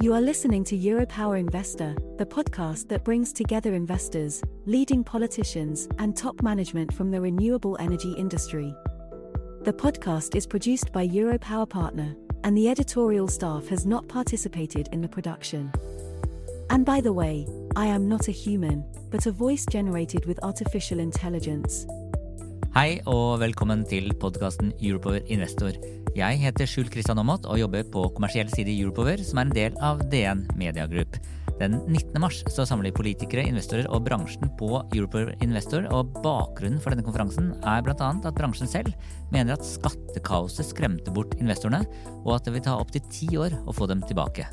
You are listening to Europower Investor, the podcast that brings together investors, leading politicians, and top management from the renewable energy industry. The podcast is produced by Europower Partner, and the editorial staff has not participated in the production. And by the way, I am not a human, but a voice generated with artificial intelligence. Hei og velkommen til podkasten Europower Investor. Jeg heter Skjul Kristian Aamodt og jobber på kommersiell side i Europower, som er en del av DN Media Group. Den 19. mars så samler politikere, investorer og bransjen på Europower Investor, og bakgrunnen for denne konferansen er bl.a. at bransjen selv mener at skattekaoset skremte bort investorene, og at det vil ta opptil ti år å få dem tilbake.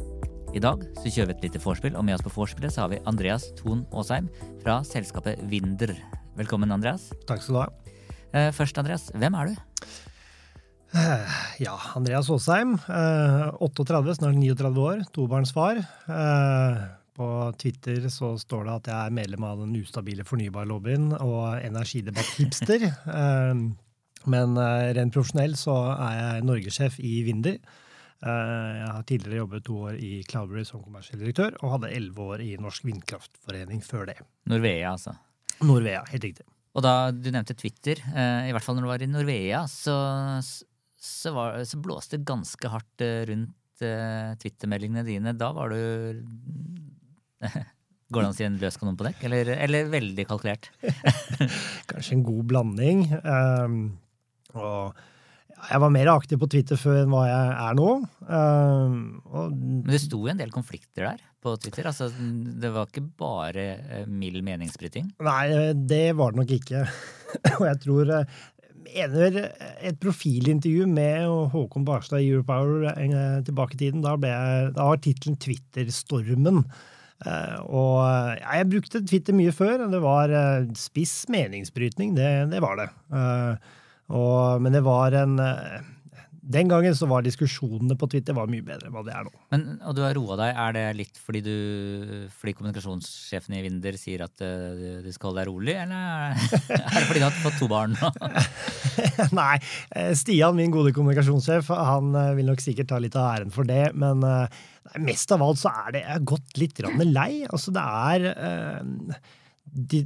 I dag så kjører vi et lite vorspiel, og med oss på vorspielet har vi Andreas Thon Aasheim fra selskapet Winder. Velkommen, Andreas. Takk skal du ha. Eh, Først, Andreas, hvem er du? Ja, Andreas Aasheim. eh, 38, snart 39 år. Tobarnsfar. Eh, På Twitter så står det at jeg er medlem av den ustabile fornybarlobbyen og energidebatt-hipster. Eh, Men eh, rent profesjonell så er jeg norgessjef i Vinder. Eh, Jeg har tidligere jobbet to år i Cloudberry som kommersiell direktør, og hadde elleve år i Norsk Vindkraftforening før det. Norvea, altså. Norvea, helt riktig. Og da du nevnte Twitter, eh, i hvert fall når du var i Norvea, så, så, var, så blåste det ganske hardt eh, rundt eh, Twitter-meldingene dine. Da var du Går det an å si en løs kanon på dekk, eller, eller veldig kalkulert? kanskje en god blanding. Um, og jeg var mer aktiv på Twitter før enn hva jeg er nå. Uh, Men det sto jo en del konflikter der på Twitter. altså Det var ikke bare eh, mild meningsbryting. nei, det var det nok ikke. og jeg tror eh, mener et profilintervju med Håkon Barstad i Europower tilbake i tiden, da, ble jeg, da var tittelen Twitter-stormen. Eh, og ja, jeg brukte Twitter mye før. Det var uh, spiss meningsbrytning, det, det var det. Eh, og, men det var en eh, Den gangen så var diskusjonene på Twitter var mye bedre enn hva det er nå. Men, og du har roa deg. Er det litt fordi du fordi kommunikasjonssjefen i Vinder sier at eh, du skal holde deg rolig, eller er det fordi du har fått to barn? Nei, eh, Stian, min gode kommunikasjonssjef, han vil nok sikkert ta litt av æren for det. Men nei, mest av alt så er det jeg har gått litt lei. Altså, det er eh, de,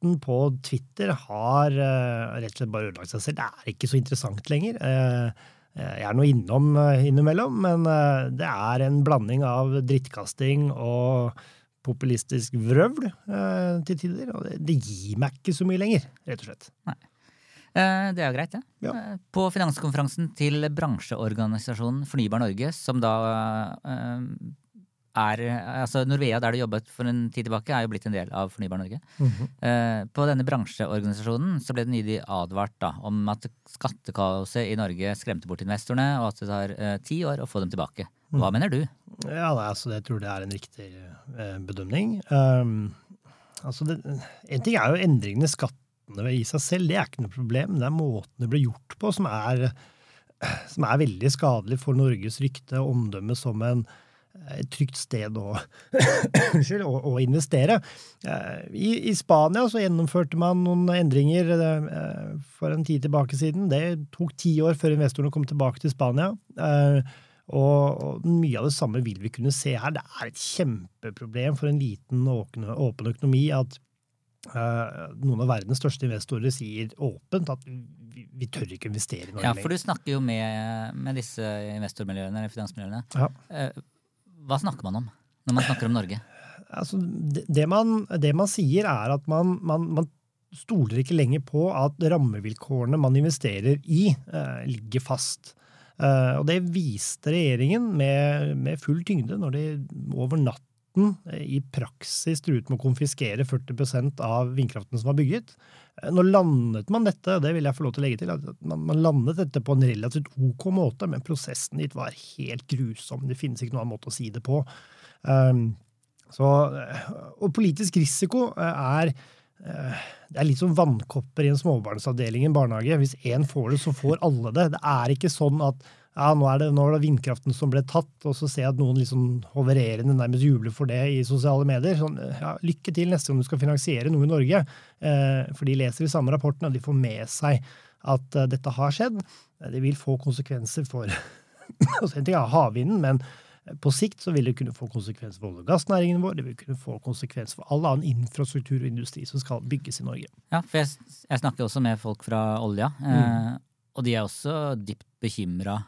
Debatten på Twitter har eh, rett og slett bare ødelagt seg selv. Det er ikke så interessant lenger. Eh, jeg er nå innom eh, innimellom, men eh, det er en blanding av drittkasting og populistisk vrøvl eh, til tider. Og det, gir meg ikke så mye lenger, rett og slett. Nei. Det er jo greit, det. Ja. ja. På finanskonferansen til bransjeorganisasjonen Fornybar Norge, som da eh, er Altså Norvea, der du jobbet for en tid tilbake, er jo blitt en del av Fornybar Norge. Eh, På denne bransjeorganisasjonen så ble det nylig advart da, om at skattekaoset i Norge skremte bort investorene, og at det tar eh, ti år å få dem tilbake. Hva mener du? Ja, nei, altså, jeg tror det er en riktig eh, bedømning. Um, altså det, en ting er jo endringene i skattene i seg selv, det er ikke noe problem. Det er måten det blir gjort på som er, som er veldig skadelig for Norges rykte og omdømme som en et trygt sted å, å, å investere. Eh, I, I Spania så gjennomførte man noen endringer eh, for en tid tilbake siden. Det tok ti år før investorene kom tilbake til Spania. Eh, og, og mye av det samme vil vi kunne se her. Det er et kjempeproblem for en liten, åpen, åpen økonomi at eh, noen av verdens største investorer sier åpent at vi, vi tør ikke investere i Norge Ja, for du snakker jo med, med disse investormiljøene, eller finansmiljøene. Ja. Hva snakker man om når man snakker om Norge? altså, det, det, man, det man sier, er at man, man, man stoler ikke lenger på at rammevilkårene man investerer i, eh, ligger fast. Eh, og det viste regjeringen med, med full tyngde når de over natten eh, i praksis truet med å konfiskere 40% av vindkraften som var bygget. Eh, Nå landet man dette, det vil jeg få lov til å legge til, at man, man landet dette på en relativt ok måte, men prosessen dit var helt grusom. Det finnes ikke noen annen måte å si det på. Um, Så, og politisk risiko er det er litt som vannkopper i en småbarnsavdeling i en barnehage. Hvis én får det, så får alle det. Det er ikke sånn at ja, nå er, det, nå er det vindkraften som ble tatt, og så ser jeg at noen liksom hovererende nærmest jubler for det i sosiale medier. Sånn, ja, lykke til neste gang du skal finansiere noe i Norge. Eh, for de leser de samme rapportene, og de får med seg at uh, dette har skjedd. Det vil få konsekvenser for En ting er havvinden, men på sikt så vil det kunne få konsekvenser for olje- og gassnæringen vår. Det vil kunne få konsekvenser for all annen infrastruktur og industri som skal bygges i Norge. Ja, for jeg, jeg snakker også med folk fra olja, mm. eh, og de er også dypt bekymra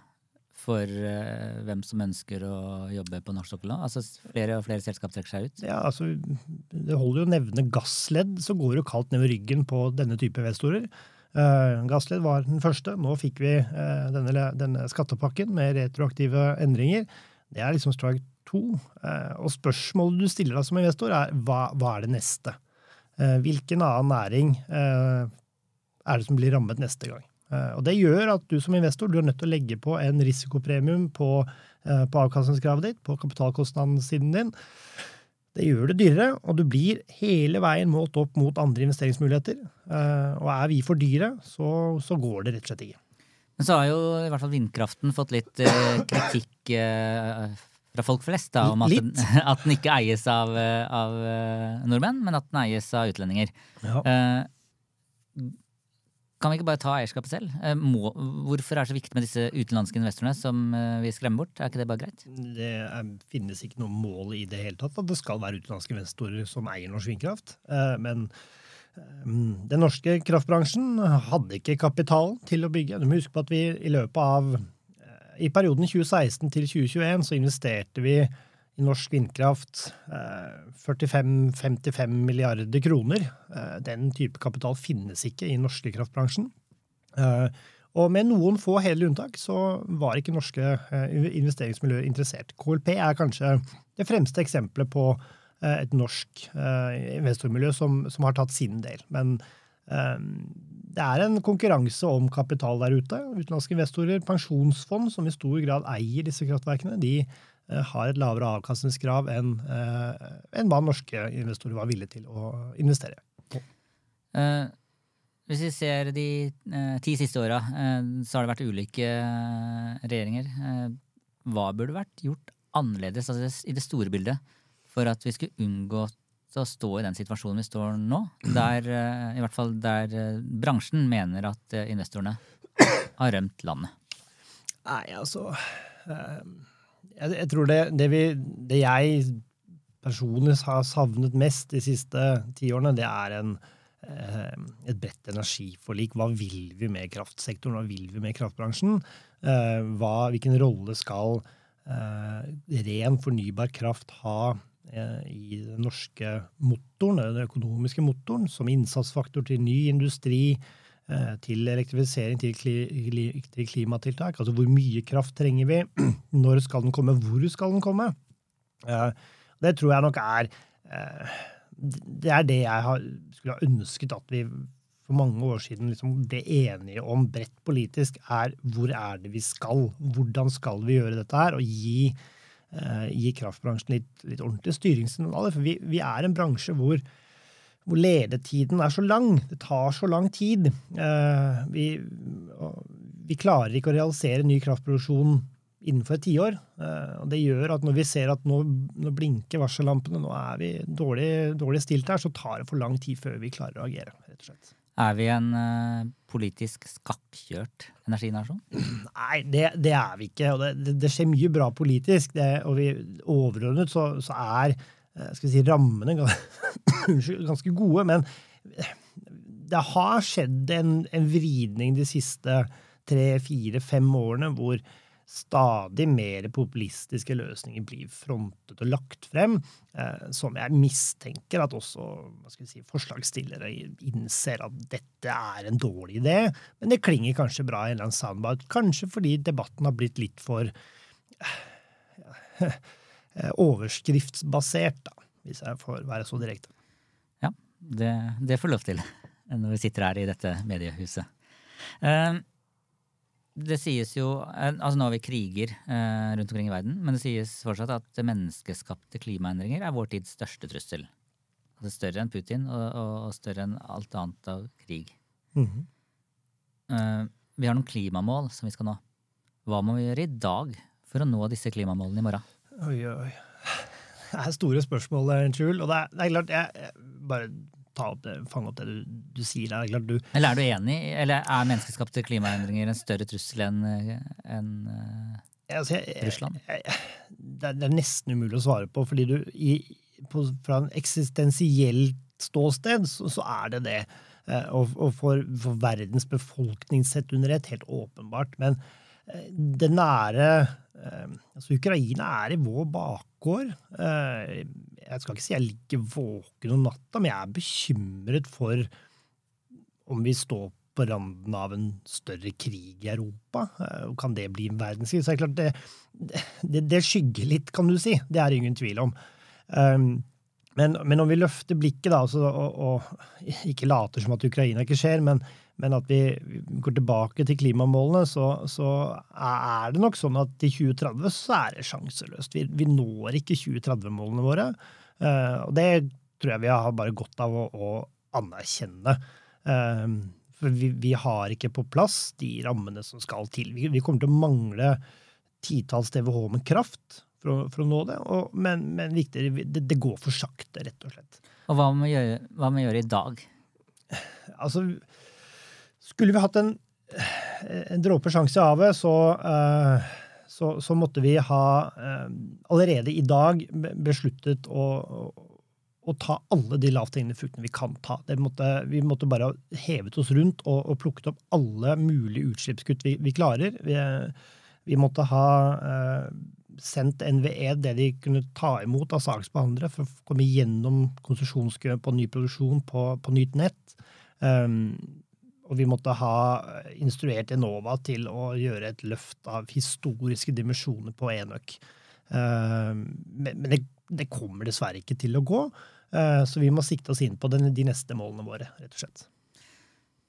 for uh, hvem som ønsker å jobbe på norsk sokkel nå? Altså Flere og flere selskap trekker seg ut? Ja, altså Det holder jo å nevne gassledd, så går det jo kaldt nedover ryggen på denne type investorer. Uh, gassledd var den første. Nå fikk vi uh, denne, denne, skattepakken med retroaktive endringer. Det er liksom strike to. Uh, og spørsmålet du stiller deg som investor, er hva, hva er det neste? hvilken annen næring er det som blir rammet neste gang? Eh, og Det gjør at du som investor du er nødt til å legge på en risikopremium på, eh, på avkastningskravet ditt, på kapitalkostnadssiden din. Det gjør det dyrere, og du blir hele veien målt opp mot andre investeringsmuligheter. Eh, og er vi for dyre, så, så går det rett og slett ikke. Men så har jo i hvert fall vindkraften fått litt kritikk fra folk flest da, om at den, at den, ikke eies av, av, nordmenn, men at den eies av utlendinger. Ja. Kan vi ikke bare ta eierskapet selv? Eh, må, hvorfor er det så viktig med disse utenlandske investorene som eh, vi skremmer bort? Er ikke det bare greit? Det er, finnes ikke noe mål i det hele tatt at det skal være utenlandske investorer som eier norsk vindkraft. Eh, men den norske kraftbransjen hadde ikke kapital til å bygge. Du må huske på at vi i løpet av I perioden 2016 til 2021 så investerte vi i norsk vindkraft 45-55 eh, milliarder kroner. Eh, den type kapital finnes ikke i norske kraftbransjen. Eh, og med noen få hele unntak så var ikke norske investeringsmiljøer interessert. KLP er kanskje det fremste eksempelet på et norsk investormiljø som, som har tatt sin del. Men det er en konkurranse om kapital der ute. Utenlandske investorer, pensjonsfond, som i stor grad eier disse kraftverkene, de Eh, har et lavere avkastningskrav enn eh, en hva norske investorer var villige til å investere. Uh, hvis vi ser de ti siste åra, så har det vært ulike regjeringer. hva burde vært gjort annerledes altså i det store bildet for at vi skulle unngå å stå i den situasjonen vi står nå? Der, I hvert fall der bransjen mener at investorene har rømt landet. Nei, altså jeg, tror det, det, vi, det, jeg personlig har savnet mest de siste tiårene, det er en, eh, et bredt energiforlik. Hva vil vi med kraftsektoren? Hva vil vi med kraftbransjen? Eh, hva, hvilken rolle skal eh, ren, fornybar kraft ha i den norske motoren, den økonomiske motoren, som innsatsfaktor til ny industri, Eh, til elektrifisering, til, til, klimatiltak. Altså hvor mye kraft trenger vi? Når skal den komme? Hvor skal den komme? Eh, det tror jeg nok er eh, Det er det jeg skulle ha ønsket at vi for mange år siden liksom ble enige om bredt politisk, er hvor er det vi skal? Hvordan skal vi gjøre dette her? Og gi, gi kraftbransjen litt, litt ordentlige styringssignaler. For vi, vi er en bransje hvor hvor ledetiden er så lang. Det tar så lang tid. Eh, vi, vi klarer ikke å realisere ny kraftproduksjon innenfor et tiår. Eh, og det gjør at når vi ser at nå, nå blinker varsellampene, nå er vi dårlig, dårlig, stilt her, så tar det for lang tid før vi klarer å agere. rett og slett. Er vi en uh, politisk skakkjørt energinasjon? Nei, det, det, er vi ikke. og Det, det skjer mye bra politisk. Det, og vi, overordnet så, så er Eh, skal vi si, rammene ganske gode. Men det har skjedd en, en vridning de siste tre, fire, fem årene hvor stadig mer populistiske løsninger blir frontet og lagt frem, eh, som jeg mistenker at også si, forslagsstillere innser at dette er en dårlig idé. Men det klinger kanskje bra i en eller annen soundbite, kanskje fordi debatten har blitt litt for Eh, overskriftsbasert, da, hvis jeg får være så direkte. Ja, det, det får lov til når vi sitter her i dette mediehuset. Uh, det sies jo altså Nå har vi kriger eh, rundt omkring i verden, men det sies fortsatt at menneskeskapte klimaendringer er vår tids største trussel. Altså større enn Putin og, og større enn alt annet av krig. Mm -hmm. eh, vi har noen klimamål som vi skal nå. Hva må vi gjøre i dag for å nå disse klimamålene i morgen? Oi, oi. Det er store spørsmål, Jul. Og det er, det er klart, jeg, jeg bare opp det, fange opp det du, du sier. der. klart, du eller er du enig? Eller er menneskeskapte klimaendringer en større trussel enn en, altså, Russland? Jeg, jeg, det, er, det, er, nesten umulig å svare på, fordi du i, på, fra en eksistensielt ståsted så, så er det det. Uh, og, og for, for, verdens befolkning sett under ett, helt åpenbart. Men uh, det nære altså Ukraina er i vår bakgård jeg skal ikke si jeg ligger våken om natta, men jeg er bekymret for om vi står på randen av en større krig i Europa. Eh, kan det bli en verdenskrig? Så det klart, det, det, det skygger litt, kan du si. Det er det ingen tvil om. Um, men, men, om vi løfter blikket da, og, og, og, ikke later som at Ukraina ikke skjer, men, men at vi går tilbake til klimamålene, så, så, er det nok sånn at i 2030 så er det sjanseløst. Vi, vi når ikke 2030-målene våre. Uh, og det tror jeg vi har bare godt av å, å anerkjenne. Uh, for vi, vi, har ikke på plass de rammene som skal til. Vi, vi kommer til å mangle titalls TWh med kraft for å, for å nå det. Og, men, men viktigere, det, det, går for sakte, rett og slett. Og hva må vi gjøre, hva må vi gjøre i dag? Altså, skulle vi hatt en, en dråpe sjanse i havet, så, uh, så, så, måtte vi ha uh, allerede i dag besluttet å, å ta alle de lavthengende fruktene vi kan ta. Måtte, vi måtte bare hevet oss rundt og, og plukket opp alle mulige utslippskutt vi, vi klarer. Vi, vi måtte ha uh, sendt NVE det de kunne ta imot av saksbehandlere for å komme gjennom konsesjonskøen på ny produksjon på, på nytt nett. Um, og vi måtte ha instruert Enova til å gjøre et løft av historiske dimensjoner på enøk. Um, men det, det, kommer dessverre ikke til å gå, uh, så vi må sikte oss inn på den, de neste målene våre, rett og slett.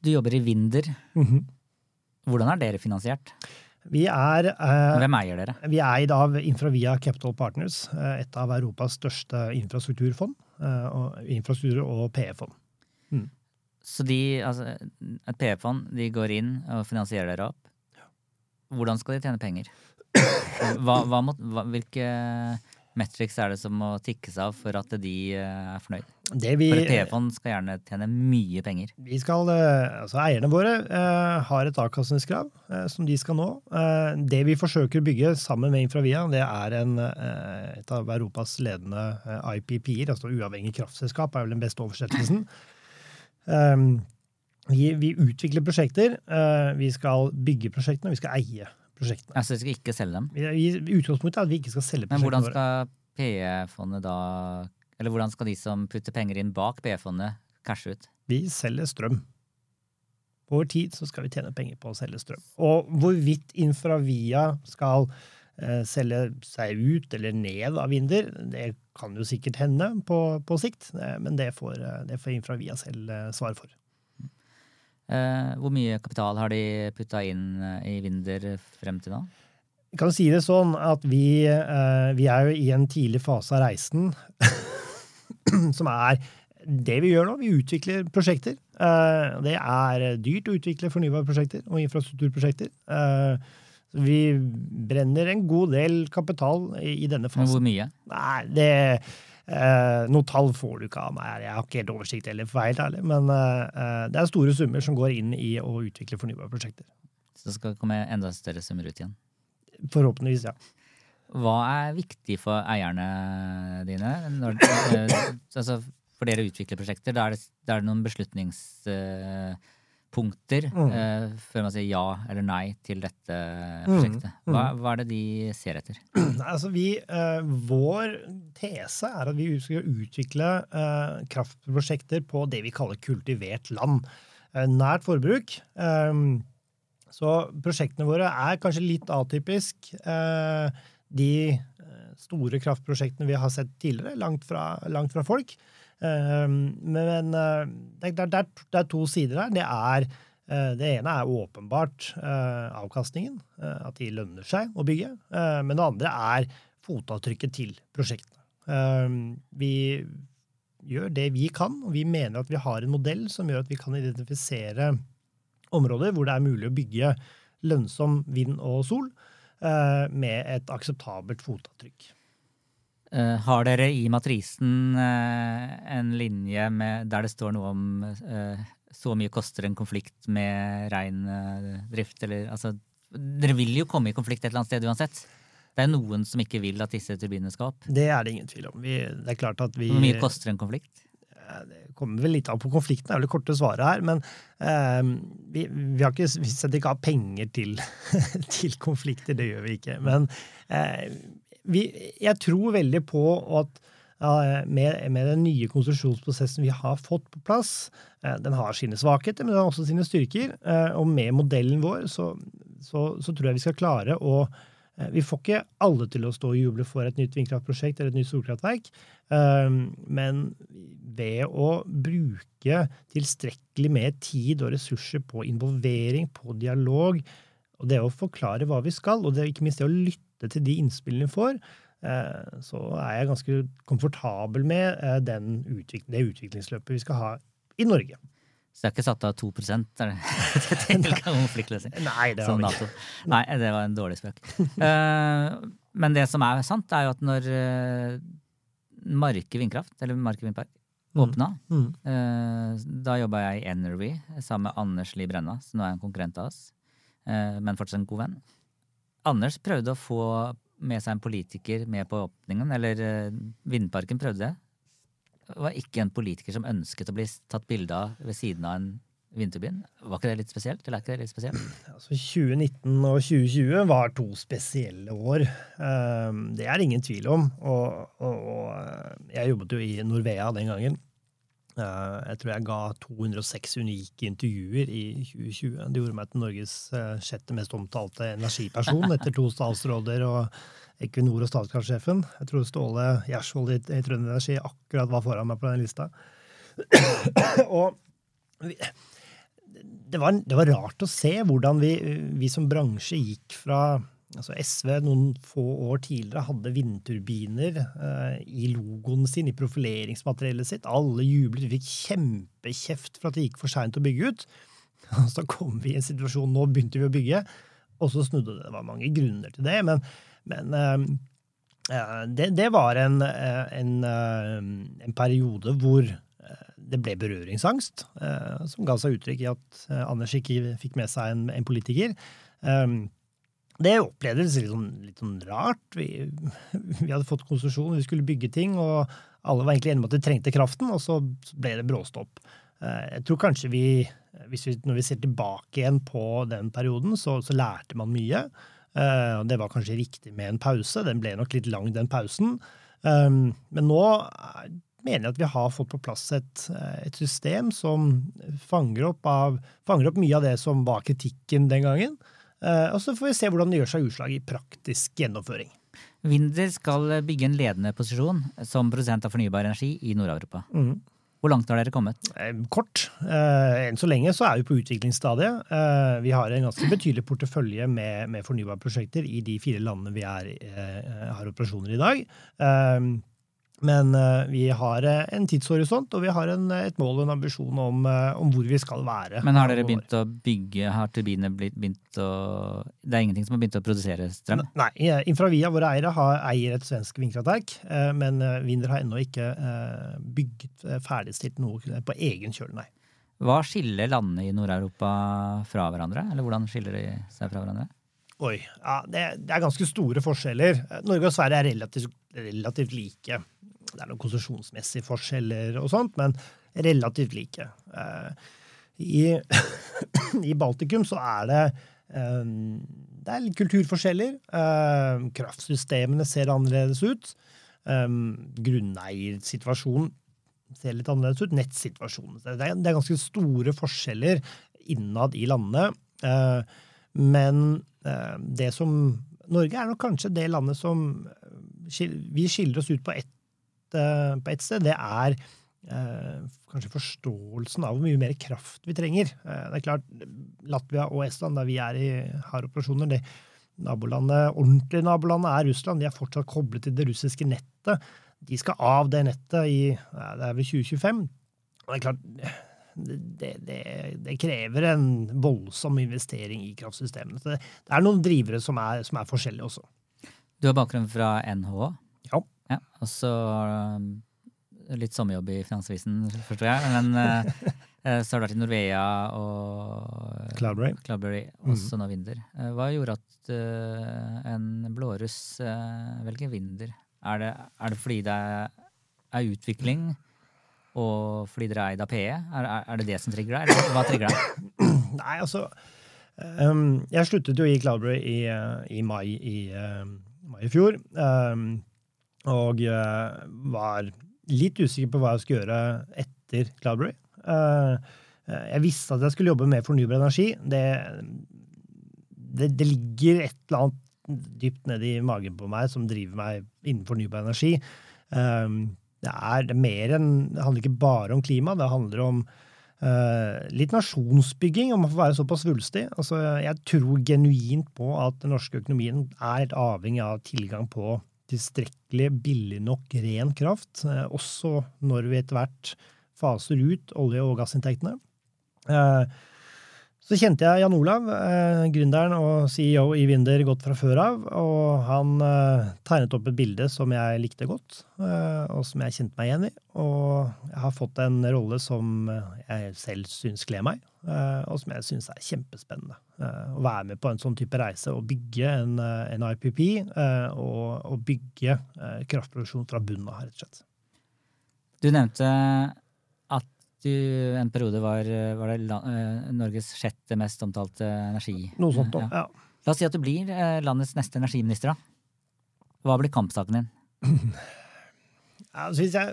Du jobber i Vinder. Mm -hmm. Hvordan er dere finansiert? Vi er, eh, Hvem eier dere? Vi er eid av Infravia Capital Partners, eh, et av Europas største infrastrukturfond. Eh, og, infrastruktur- og PE-fond. Mm. Så de, altså, et PE-fond de går inn og finansierer dere opp. Hvordan skal de tjene penger? Hva, hva må, hva, hvilke metrics er det som må tikkes av for at de er fornøyd? Vi, for et PE-fond skal gjerne tjene mye penger. Vi skal, eh, altså Eierne våre eh, har et avkastningskrav eh, som de skal nå. Eh, det vi forsøker å bygge sammen med Infravia, det er en, eh, et av Europas ledende eh, IPP-er, altså uavhengig kraftselskap, er vel den beste oversettelsen. Vi, vi, utvikler prosjekter. vi skal bygge prosjektene, vi skal eie prosjektene. Altså, vi skal ikke selge dem? I, i utgangspunktet er at vi ikke skal selge prosjektene våre. Men hvordan skal PE-fondet da eller hvordan skal de som putter penger inn bak PE-fondet, cashe ut? Vi selger strøm. Over tid så skal vi tjene penger på å selge strøm. Og hvorvidt Infravia skal eh, selge seg ut eller ned av Vinder, det kan jo sikkert hende på, på sikt, eh, men det får, eh, det får Infravia selv svar for. Eh, hvor mye kapital har de putta inn i Vinder frem til nå? Jeg kan si det sånn at vi, vi er jo i en tidlig fase av reisen. som er det vi gjør nå. Vi utvikler prosjekter. Eh, det er dyrt å utvikle fornybare prosjekter og infrastrukturprosjekter. Eh, vi brenner en god del kapital i denne fasen. Men hvor mye? Nei, det Eh, noe tall får du ikke av meg. Jeg har ikke helt oversikt heller, for helt ærlig. Men eh, det er store summer som går inn i å utvikle fornybare prosjekter. Så det skal komme enda større summer ut igjen? Forhåpentligvis, ja. Hva er viktig for eierne dine? Når, eh, altså for dere utvikler prosjekter, da er det, da er det noen beslutningspunkter mm. eh, før man sier ja eller nei til dette prosjektet. Mm. Hva, mm. hva er det de ser etter? Altså vi, eh, vår tese er at vi skal utvikle eh, kraftprosjekter på det vi kaller kultivert land. nært forbruk. Um, så prosjektene våre er kanskje litt atypisk. Uh, de eh, store kraftprosjektene vi har sett tidligere, langt fra, langt fra folk. Ehm, men eh, det er, to sider her. Det er Det ene er åpenbart avkastningen, at de lønner seg å bygge. Men det andre er fotavtrykket til prosjektene. Vi gjør det vi kan, og vi mener at vi har en modell som gjør at vi kan identifisere områder hvor det er mulig å bygge lønnsom vind og sol med et akseptabelt fotavtrykk. Uh, har dere i matrisen uh, en linje med, der det står noe om uh, så mye koster en konflikt med reindrift, eller altså Dere vil jo komme i konflikt et eller annet sted uansett? Det er noen som ikke vil at disse turbinene skal opp? Det er det ingen tvil om. Vi, det er klart at vi... Hvor mye koster en konflikt? Det kommer vel litt an på konflikten, det er vel det korte svaret her. Men vi, vi, har ikke, vi setter ikke av penger til, til konflikter, det gjør vi ikke. Men vi, jeg tror veldig på at med, med, den nye konstruksjonsprosessen vi har fått på plass eh, Den har sine svakheter, men den har også sine styrker. Eh, og med modellen vår så, så, så tror jeg vi skal klare å eh, Vi får ikke alle til å stå og juble for et nytt vindkraftprosjekt eller et nytt solkraftverk, men ved å bruke tilstrekkelig med tid og ressurser på involvering, på dialog, og det å forklare hva vi skal, og det, ikke minst det å lytte lytte til de innspillene vi får, eh, så er jeg ganske komfortabel med eh, utvikling, det utviklingsløpet vi skal ha i Norge. Så det er ikke satt av 2% er det, til konfliktløsning? Nei, det var ikke. Nei, det var en dårlig spøk. Eh, men det som er sant, er jo at når Marke vindkraft, eller Marke vindpark, mm. åpna, mm. mm. da jobba jeg i Energy sammen med Anders Li Brenna, som nå er en konkurrent av oss, men fortsatt en god venn. Anders prøvde å få med seg en politiker med på åpningen, eller uh, Vindparken prøvde det. Det var ikke en politiker som ønsket å bli tatt bilde av ved siden av en vindturbin. Var ikke det litt spesielt? eller er ikke det litt spesielt? Altså 2019 og 2020 var to spesielle år. Um, det er ingen tvil om. Og, og, og eh, jeg jobbet jo i Norvea den gangen. Eh, jeg tror jeg ga 206 unike intervjuer i 2020. Det gjorde meg til Norges eh, sjette mest omtalte energiperson, etter to statsråder og Equinor og Statkraft-sjefen. Jeg tror Ståle Gjersvold i Trønder Energi akkurat var foran meg på den lista. og det var, det var, rart å se hvordan vi, vi som bransje gikk fra altså SV noen få år tidligere hadde vindturbiner eh, i logoen sin, i profileringsmateriellet sitt. Alle jublet. Vi fikk kjempekjeft for at det gikk for seint å bygge ut. Og så kom vi i en situasjon Nå begynte vi å bygge, og så snudde det. Det var mange grunner til det, men, men eh, det, det, var en, eh, en, eh, en, periode hvor eh, det ble berøringsangst, eh, som ga seg uttrykk i at Anders ikke fikk med seg en, en politiker. Um, det opplevdes litt sånn, litt sånn rart. Vi, vi, hadde fått konsesjon, vi skulle bygge ting, og alle var egentlig enige om at de trengte kraften, og så ble det bråstopp. Eh, jeg tror kanskje vi, vi, når vi ser tilbake igjen på den perioden, så, så lærte man mye. Eh, det var kanskje riktig med en pause. Den ble nok litt lang, den pausen. Um, men nå mener jeg at vi har fått på plass et, et system som fanger opp, av, fanger opp mye av det som var kritikken den gangen. Eh, og så får vi se hvordan det gjør seg utslag i praktisk gjennomføring. Winder skal bygge en ledende posisjon som produsent av fornybar energi i Nord-Europa. Mm. Hvor langt har dere kommet? Eh, kort. Eh, enn så lenge så er vi på utviklingsstadiet. Vi har en ganske betydelig portefølje med, med fornybarprosjekter i de fire landene vi er, har operasjoner i dag. Men uh, vi har uh, en tidshorisont, og vi har en, et mål og en ambisjon om, om, hvor vi skal være. Men har dere begynt å bygge, har turbinene begynt å Det er ingenting som har begynt å produsere strøm? Nei. Infravia, våre eiere, har, eier et svensk vindkraftverk, men Winder har ennå ikke bygget ferdigstilt noe på egen kjøl, nei. Hva skiller landene i Nord-Europa fra hverandre? Eller hvordan skiller de seg fra hverandre? Oi, ja, det, det, er ganske store forskjeller. Norge og Sverige er relativt, relativt like. Det er noen konsesjonsmessige forskjeller og sånt, men relativt like. Eh, I, i Baltikum så er det eh, det er litt kulturforskjeller. Eh, kraftsystemene ser annerledes ut. Grunneiersituasjonen ser litt annerledes ut. Nettsituasjonen. Det er, ganske store forskjeller innad i landene. Men det som Norge er nok kanskje det landet som Vi skiller oss ut på ett på ett sted, det er eh, kanskje forståelsen av hvor mye mer kraft vi trenger. Eh, det er klart, Latvia og Estland, der vi er i, har operasjoner, det nabolandet, ordentlige nabolandet er Russland. De er fortsatt koblet til det russiske nettet. De skal av det nettet i det er vel 2025. Og det er klart, det, det, det, krever en voldsom investering i kraftsystemene. Så det er noen drivere som er, som er, forskjellige også. Du har bakgrunn fra NHO? Ja. og så um, litt sommerjobb i Finansavisen, forstår jeg. Men uh, så har du vært i Norvea og Cloudberry, Cloudberry også mm. nå Vinder. Uh, hva gjorde at en blåruss velger Vinder? Er det, er det fordi det er utvikling? og fordi dere er eid av PE? Er, er, det det som trigger deg, eller hva trigger deg? Nei, altså um, Jeg sluttet jo i Cloudberry i, i mai, i, uh, mai, i, fjor. Um, og uh, var litt usikker på hva jeg skulle gjøre etter Cloudberry. jeg visste at jeg skulle jobbe med fornybar energi. Det, det, det ligger et eller annet dypt nedi magen på meg som driver meg innen fornybar energi. Um, det er, det er enn Det handler ikke bare om klima, det handler om uh, litt nasjonsbygging, om å få være såpass svulstig. Altså, jeg tror genuint på at den norske økonomien er helt avhengig av tilgang på tilstrekkelig billig nok ren kraft, uh, også når vi etter hvert faser ut olje- og gassinntektene. Uh, så kjente jeg Jan Olav, eh, gründeren og CEO i Winder, godt fra før av. Og han eh, tegnet opp et bilde som jeg likte godt, eh, og som jeg kjente meg igjen i. Og jeg har fått en rolle som jeg selv syns kler meg, eh, og som jeg syns er kjempespennende. Eh, å være med på en sånn type reise og bygge en, eh, en IPP, og, og, bygge kraftproduksjon fra bunnen av, rett og slett. Du nevnte du en periode var, var det eh, Norges sjette mest omtalte energi... Noe sånt, da. Ja. La oss si at du blir eh, landets neste energiminister, da. Hva blir kampsaken din? altså, hvis jeg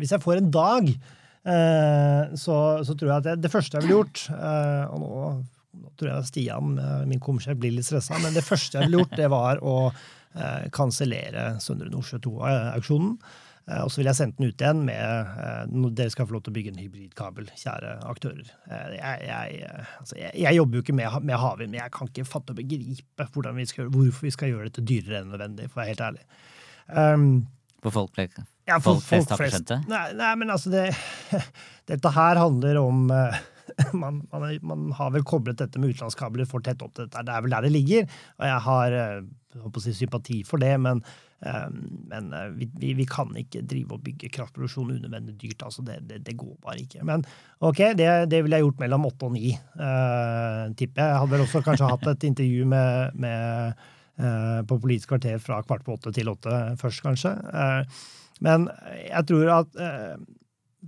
Hvis jeg får en dag, eh, så, så, tror jeg at det, det første jeg ville gjort Og nå, nå tror jeg Stian, min komsjef, blir litt stressa, men det første jeg ville gjort, det var å kansellere Søndre Nordsjø 2-auksjonen. Eh, og så vil jeg sende den ut igjen med dere skal få lov til å bygge en hybridkabel, kjære aktører. Jeg, jeg, altså, jeg, jeg, jobber jo ikke med, med havvind, men jeg kan ikke fatte og begripe vi skal, hvorfor vi skal gjøre dette dyrere enn nødvendig, for å være helt ærlig. Um, for folk, ja, for, folk flest har ikke skjønt det? Nei, nei, men altså det, Dette her handler om uh, man, man, man, har vel koblet dette med utenlandskabler for tett opp til dette. Det er vel der det ligger. Og jeg har uh, si, sympati for det, men Ehm, men eh, vi, vi, vi, kan ikke drive og bygge kraftproduksjon unødvendig dyrt. altså det, det, det, går bare ikke. Men ok, det, det ville jeg gjort mellom åtte og ni, uh, tipper jeg. Jeg hadde vel også kanskje hatt et intervju med, med uh, på Politisk kvarter fra kvart på åtte til åtte først, kanskje. Uh, men jeg tror at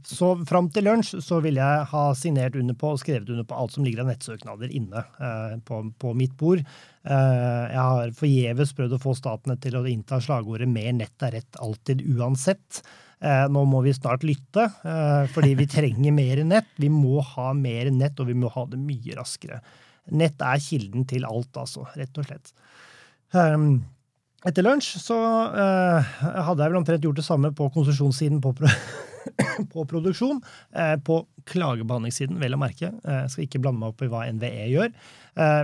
så fram til lunsj så vil jeg ha signert under på og skrevet under på alt som ligger av nettsøknader inne eh, på, på, mitt bord. Eh, jeg har forgjeves prøvd å få statene til å innta slagordet 'mer nett er rett alltid uansett'. Eh, nå må vi snart lytte, eh, fordi vi trenger mer nett. Vi må ha mer nett, og vi må ha det mye raskere. Nett er kilden til alt, altså, rett og slett. Um, etter lunsj så eh, hadde jeg vel omtrent gjort det samme på konsesjonssiden på, på produksjon. Eh, på klagebehandlingssiden, vel å merke. Eh, skal ikke blande meg opp i hva NVE gjør.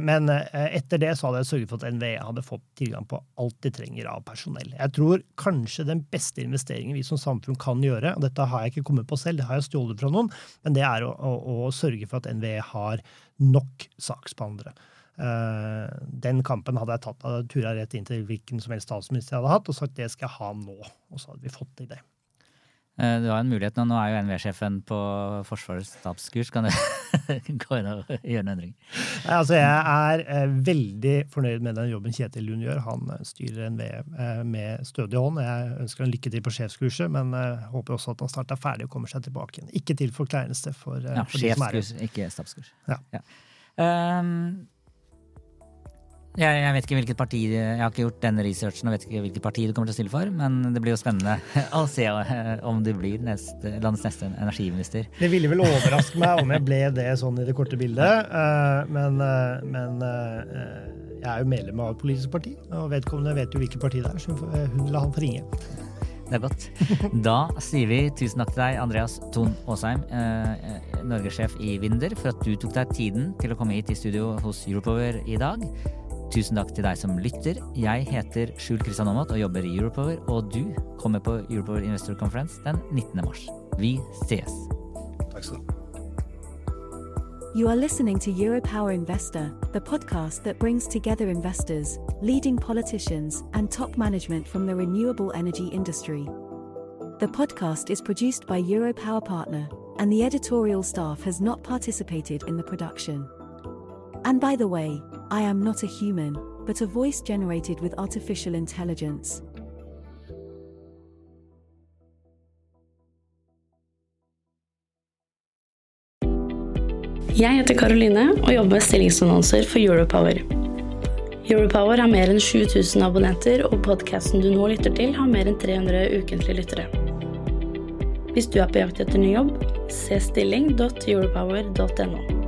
men etter det så hadde jeg sørget for at NVE hadde fått tilgang på alt de trenger av personell. Jeg tror kanskje den beste investeringen vi som samfunn kan gjøre, og dette har jeg ikke kommet på selv, det har jeg stjålet fra noen, men det er å, å, å sørge for at NVE har nok saksbehandlere. Uh, den kampen hadde jeg tatt. Da tura rett inn til hvilken som helst statsminister jeg hadde hatt, og sagt det skal jeg ha nå. Og så hadde vi fått til det. Uh, du har en mulighet nå. Nå er jo NVE-sjefen på Forsvarets stabskurs. Kan du gå inn og gjøre en endring? Altså, jeg er uh, veldig fornøyd med den jobben Kjetil Lund gjør. Han styrer NVE med stødig hånd. Jeg ønsker han lykke til på sjefskurset, men håper også at han snart er ferdig og kommer seg tilbake igjen. Ikke til forkleinelse for, ja, for de som er Sjefskurs, ikke stabskurs. Ja. ja. Um, jeg, jeg, vet ikke hvilket parti Jeg har ikke gjort denne researchen og vet ikke hvilket parti du kommer til å stille for, men det blir jo spennende å se eh, om du blir neste, landets neste energiminister. Det ville vel overraske meg om jeg ble det sånn i det korte bildet, eh, men, eh, men jeg er jo medlem av et politisk parti, og vedkommende vet jo hvilket parti det er, så hun la han få ringe. Det er godt. Da sier vi tusen takk til deg, Andreas Thon Aasheim, eh, norgessjef i Vinder, for at du tok deg tiden til å komme hit i studio hos Europower i dag. Tusen takk til deg som lytter. Jeg heter Skjul Kristian Aamodt og jobber i Europower, og du kommer på Europower Investor Conference den 19. mars. Vi ses! Takk skal du ha. You are listening to Europower Investor, the podcast that brings together investors, leading politicians, and top management from the renewable energy industry. The podcast is produced by Europower Partner, and the editorial staff has not participated in the production. And by the way, I am not a human, but a voice generated with artificial intelligence. Jeg heter Karoline og jobber med stillingsannonser for Europower. Europower har mer enn 7000 abonnenter, og podkasten du nå lytter til, har mer enn 300 ukentlige lyttere. Hvis du er på jakt etter ny jobb, se stilling.europower.no.